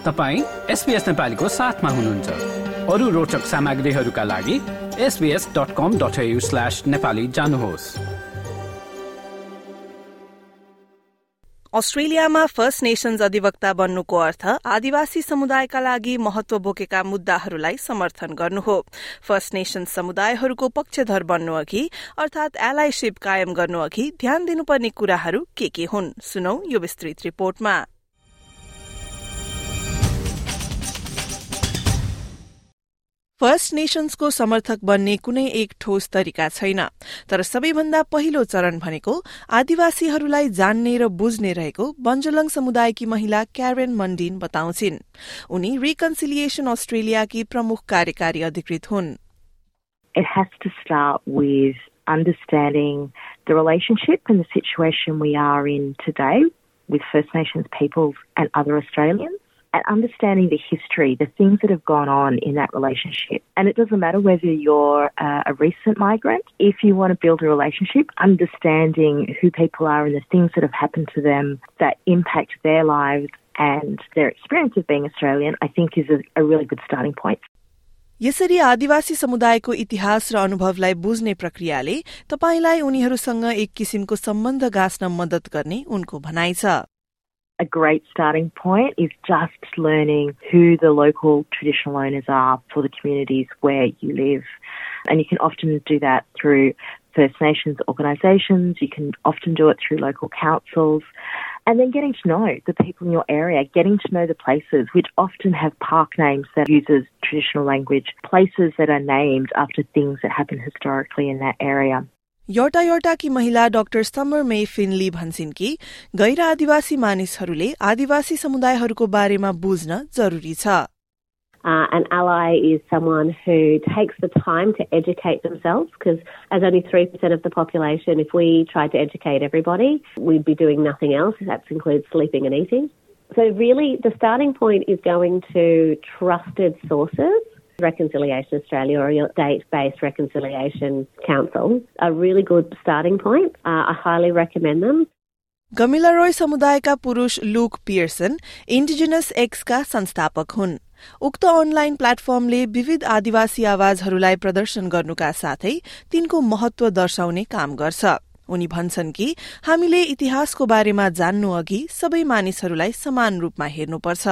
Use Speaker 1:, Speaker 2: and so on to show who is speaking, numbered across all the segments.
Speaker 1: तपाईँ एसपिएस नेपालीको साथमा हुनुहुन्छ। अरू रोचक सामग्रीहरूका लागि एसबिएस डट जानुहोस्।
Speaker 2: अस्ट्रेलियामा फर्स्ट नेशन्स अधिवक्ता बन्नुको अर्थ आदिवासी समुदायका लागि महत्व बोकेका मुद्दाहरूलाई समर्थन गर्नु हो। फर्स्ट नेशन्स समुदायहरूको पक्षधर बन्नु अघि अर्थात एलाइसिप कायम गर्नु अघि ध्यान दिनुपर्ने कुराहरू के के हुन्? सुनौ यो विस्तृत रिपोर्टमा। फर्स्ट नेशन्सको समर्थक बन्ने कुनै एक ठोस तरिका छैन। तर सबैभन्दा पहिलो चरण भनेको आदिवासीहरूलाई जान्ने र बुझ्ने रहेको बन्जलङ समुदायकी महिला क्यारेन मण्डिन बताउँछिन्। उनी रिकन्सिलिएशन अस्ट्रेलियाकी प्रमुख कार्यकारी अधिकृत हुन्।
Speaker 3: With First Nations peoples and other Australians. and understanding the history, the things that have gone on in that relationship. And it doesn't matter whether you're uh, a recent migrant, if you want to build a relationship, understanding who people are and the things that have happened to them that impact their lives and their experience of being Australian, I think is a, a really good starting point.
Speaker 2: यसरी आदिवासी समुदायको इतिहास र अनुभवलाई बुझ्ने प्रक्रियाले तपाईँलाई उनीहरूसँग एक किसिमको सम्बन्ध गाँच्न मदत गर्ने उनको भनाइ छ
Speaker 3: a great starting point is just learning who the local traditional owners are for the communities where you live. And you can often do that through First Nations organisations, you can often do it through local councils, and then getting to know the people in your area, getting to know the places which often have park names that uses traditional language, places that are named after things that happened historically in that area.
Speaker 2: एउटा एउटाकी महिला doctor summer मे फिनली भन्छन् कि गैर आदिवासी मानिसहरूले आदिवासी समुदायहरूको बारेमा बुझ्न जरुरी छ
Speaker 4: Uh, an ally is someone who takes the time to educate themselves because, as only 3% of the population, if we tried to educate everybody, we'd be doing nothing else. That includes sleeping and eating. So, really, the starting point is going to trusted sources Reconciliation Australia or your date based reconciliation council a really good starting point. Uh, I highly recommend them.
Speaker 2: गमिला रोय समुदायका पुरुष look Pearson indigenous एक्सका संस्थापक हुन् उक्त online प्लेटफर्मले विविध आदिवासी आवाजहरूलाई प्रदर्शन गर्नुका साथै तिनको महत्व दर्शाउने काम गर्छ उनी भन्छन् कि हामीले इतिहासको बारेमा जान्नु अघि सबै मानिसहरूलाई समान रूपमा हेर्नुपर्छ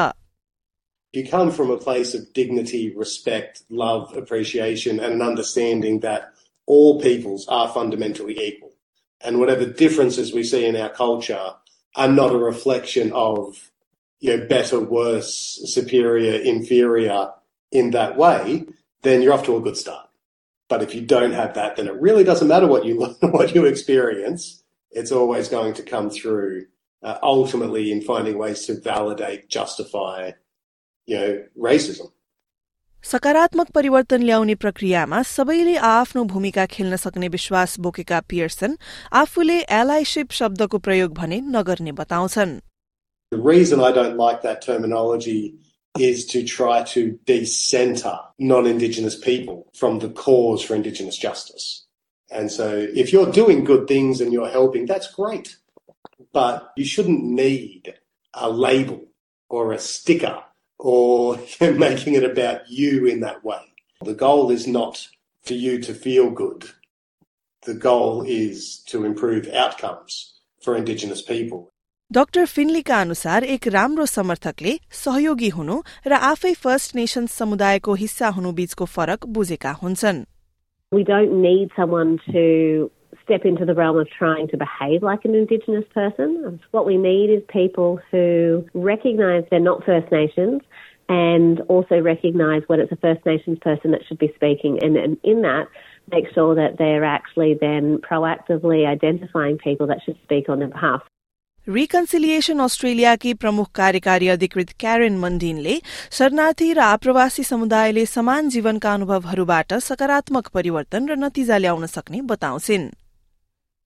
Speaker 5: you come from a place of dignity, respect, love, appreciation, and an understanding that all peoples are fundamentally equal. And whatever differences we see in our culture are not a reflection of, you know, better, worse, superior, inferior in that way, then you're off to a good start. But if you don't have that, then it really doesn't matter what you learn, what you experience. It's always going to come through uh, ultimately in finding ways to validate, justify, you know, racism.
Speaker 2: सकारात्मक परिवर्तन ल्याउने प्रक्रियामा सबैले आफ्नो भूमिका खेल्न सक्ने विश्वास बोकेका पियर्सन आफूले एलाइसिप शब्दको प्रयोग भने नगर्ने बताउँछन्
Speaker 5: The reason I don't like that terminology is to try to decenter non-Indigenous people from the cause for Indigenous justice. And so if you're doing good things and you're helping, that's great. But you shouldn't need a label or a sticker or making it about you in that way. The goal is not for you to feel good. The goal is to improve outcomes for Indigenous people.
Speaker 2: Doctor फिनलीका अनुसार एक राम्रो समर्थकले सहयोगी हुनु र आफै first nations समुदायको हिस्सा हुनु बीचको फरक बुझेका हुन्छन्
Speaker 4: We don't need someone to step into the realm of trying to behave like an Indigenous person. What we need is people who recognise they're not First Nations and also recognise when it's a First Nations person that should be speaking, and, and in that, make sure that they're actually then proactively identifying people that should speak on their behalf.
Speaker 2: Reconciliation अस्ट्रेलियाकी प्रमुख कार्यकारी अधिकृत क्यारेन मन्डिनले शरणार्थी र आप्रवासी समुदायले समान जीवनका अनुभवहरूबाट सकारात्मक परिवर्तन र नतिजा ल्याउन सक्ने बताउँछिन्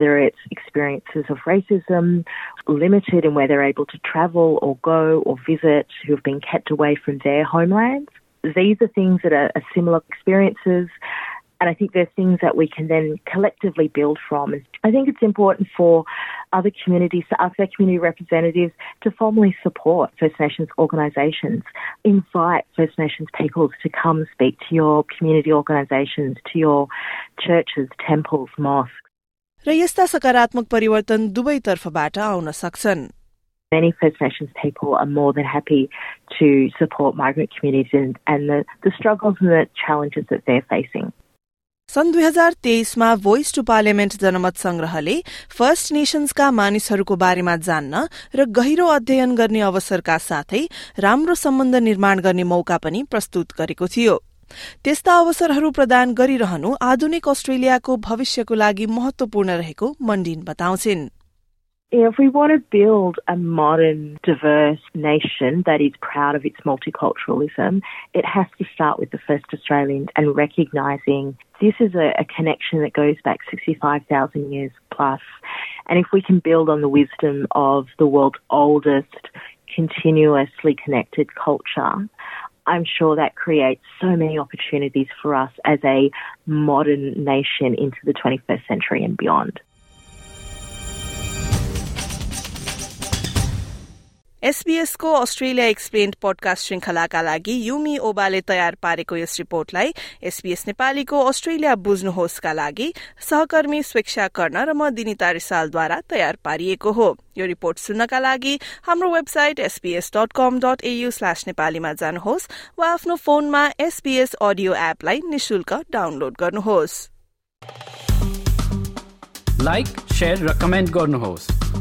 Speaker 3: whether it's experiences of racism, limited in where they're able to travel or go or visit, who have been kept away from their homelands. These are things that are, are similar experiences. And I think there are things that we can then collectively build from. I think it's important for other communities, to ask their community representatives to formally support First Nations organisations. Invite First Nations peoples to come speak to your community organisations, to your churches, temples, mosques.
Speaker 2: र यस्ता सकारात्मक परिवर्तन दुवै तर्फबाट आउन सक्छन्
Speaker 3: Many First Nations people are more than happy to support migrant communities and, and the, the struggles and the challenges that they're facing.
Speaker 2: सन् दुई हजार तेइसमा भोइस टु पार्लियामेन्ट जनमत संग्रहले फर्स्ट नेशन्सका मानिसहरूको बारेमा जान्न र गहिरो अध्ययन गर्ने अवसरका साथै राम्रो सम्बन्ध निर्माण गर्ने मौका पनि प्रस्तुत गरेको थियो त्यस्ता अवसरहरू प्रदान गरिरहनु आधुनिक अस्ट्रेलियाको भविष्यको लागि महत्वपूर्ण रहेको मण्डिन बताउँछिन्
Speaker 3: If we want to build a modern, diverse nation that is proud of its multiculturalism, it has to start with the first Australians and recognising this is a, a, connection that goes back 65,000 years plus. And if we can build on the wisdom of the world's oldest, continuously connected culture, I'm sure that creates so many opportunities for us as a modern nation into the 21st century and beyond.
Speaker 2: एसबीएसको Australia explained podcast श्रृंखलाका लागि Yumi ओबाले तयार पारेको यस रिपोर्टलाई SBS नेपालीको Australia बुझ्नुहोसका लागि सहकर्मी स्वेक्षा कर्ण र म दिनिता रिसालद्वारा तयार पारिएको हो। यो रिपोर्ट सुन्नका लागि हाम्रो website SBS dot com dot AU slash नेपालीमा जानुहोस् वा आफ्नो फोनमा एसबीएस अडियो एपलाई निशुल्क डाउनलोड गर्नुहोस्।
Speaker 1: लाइक र कमेन्ट गर्नुहोस्।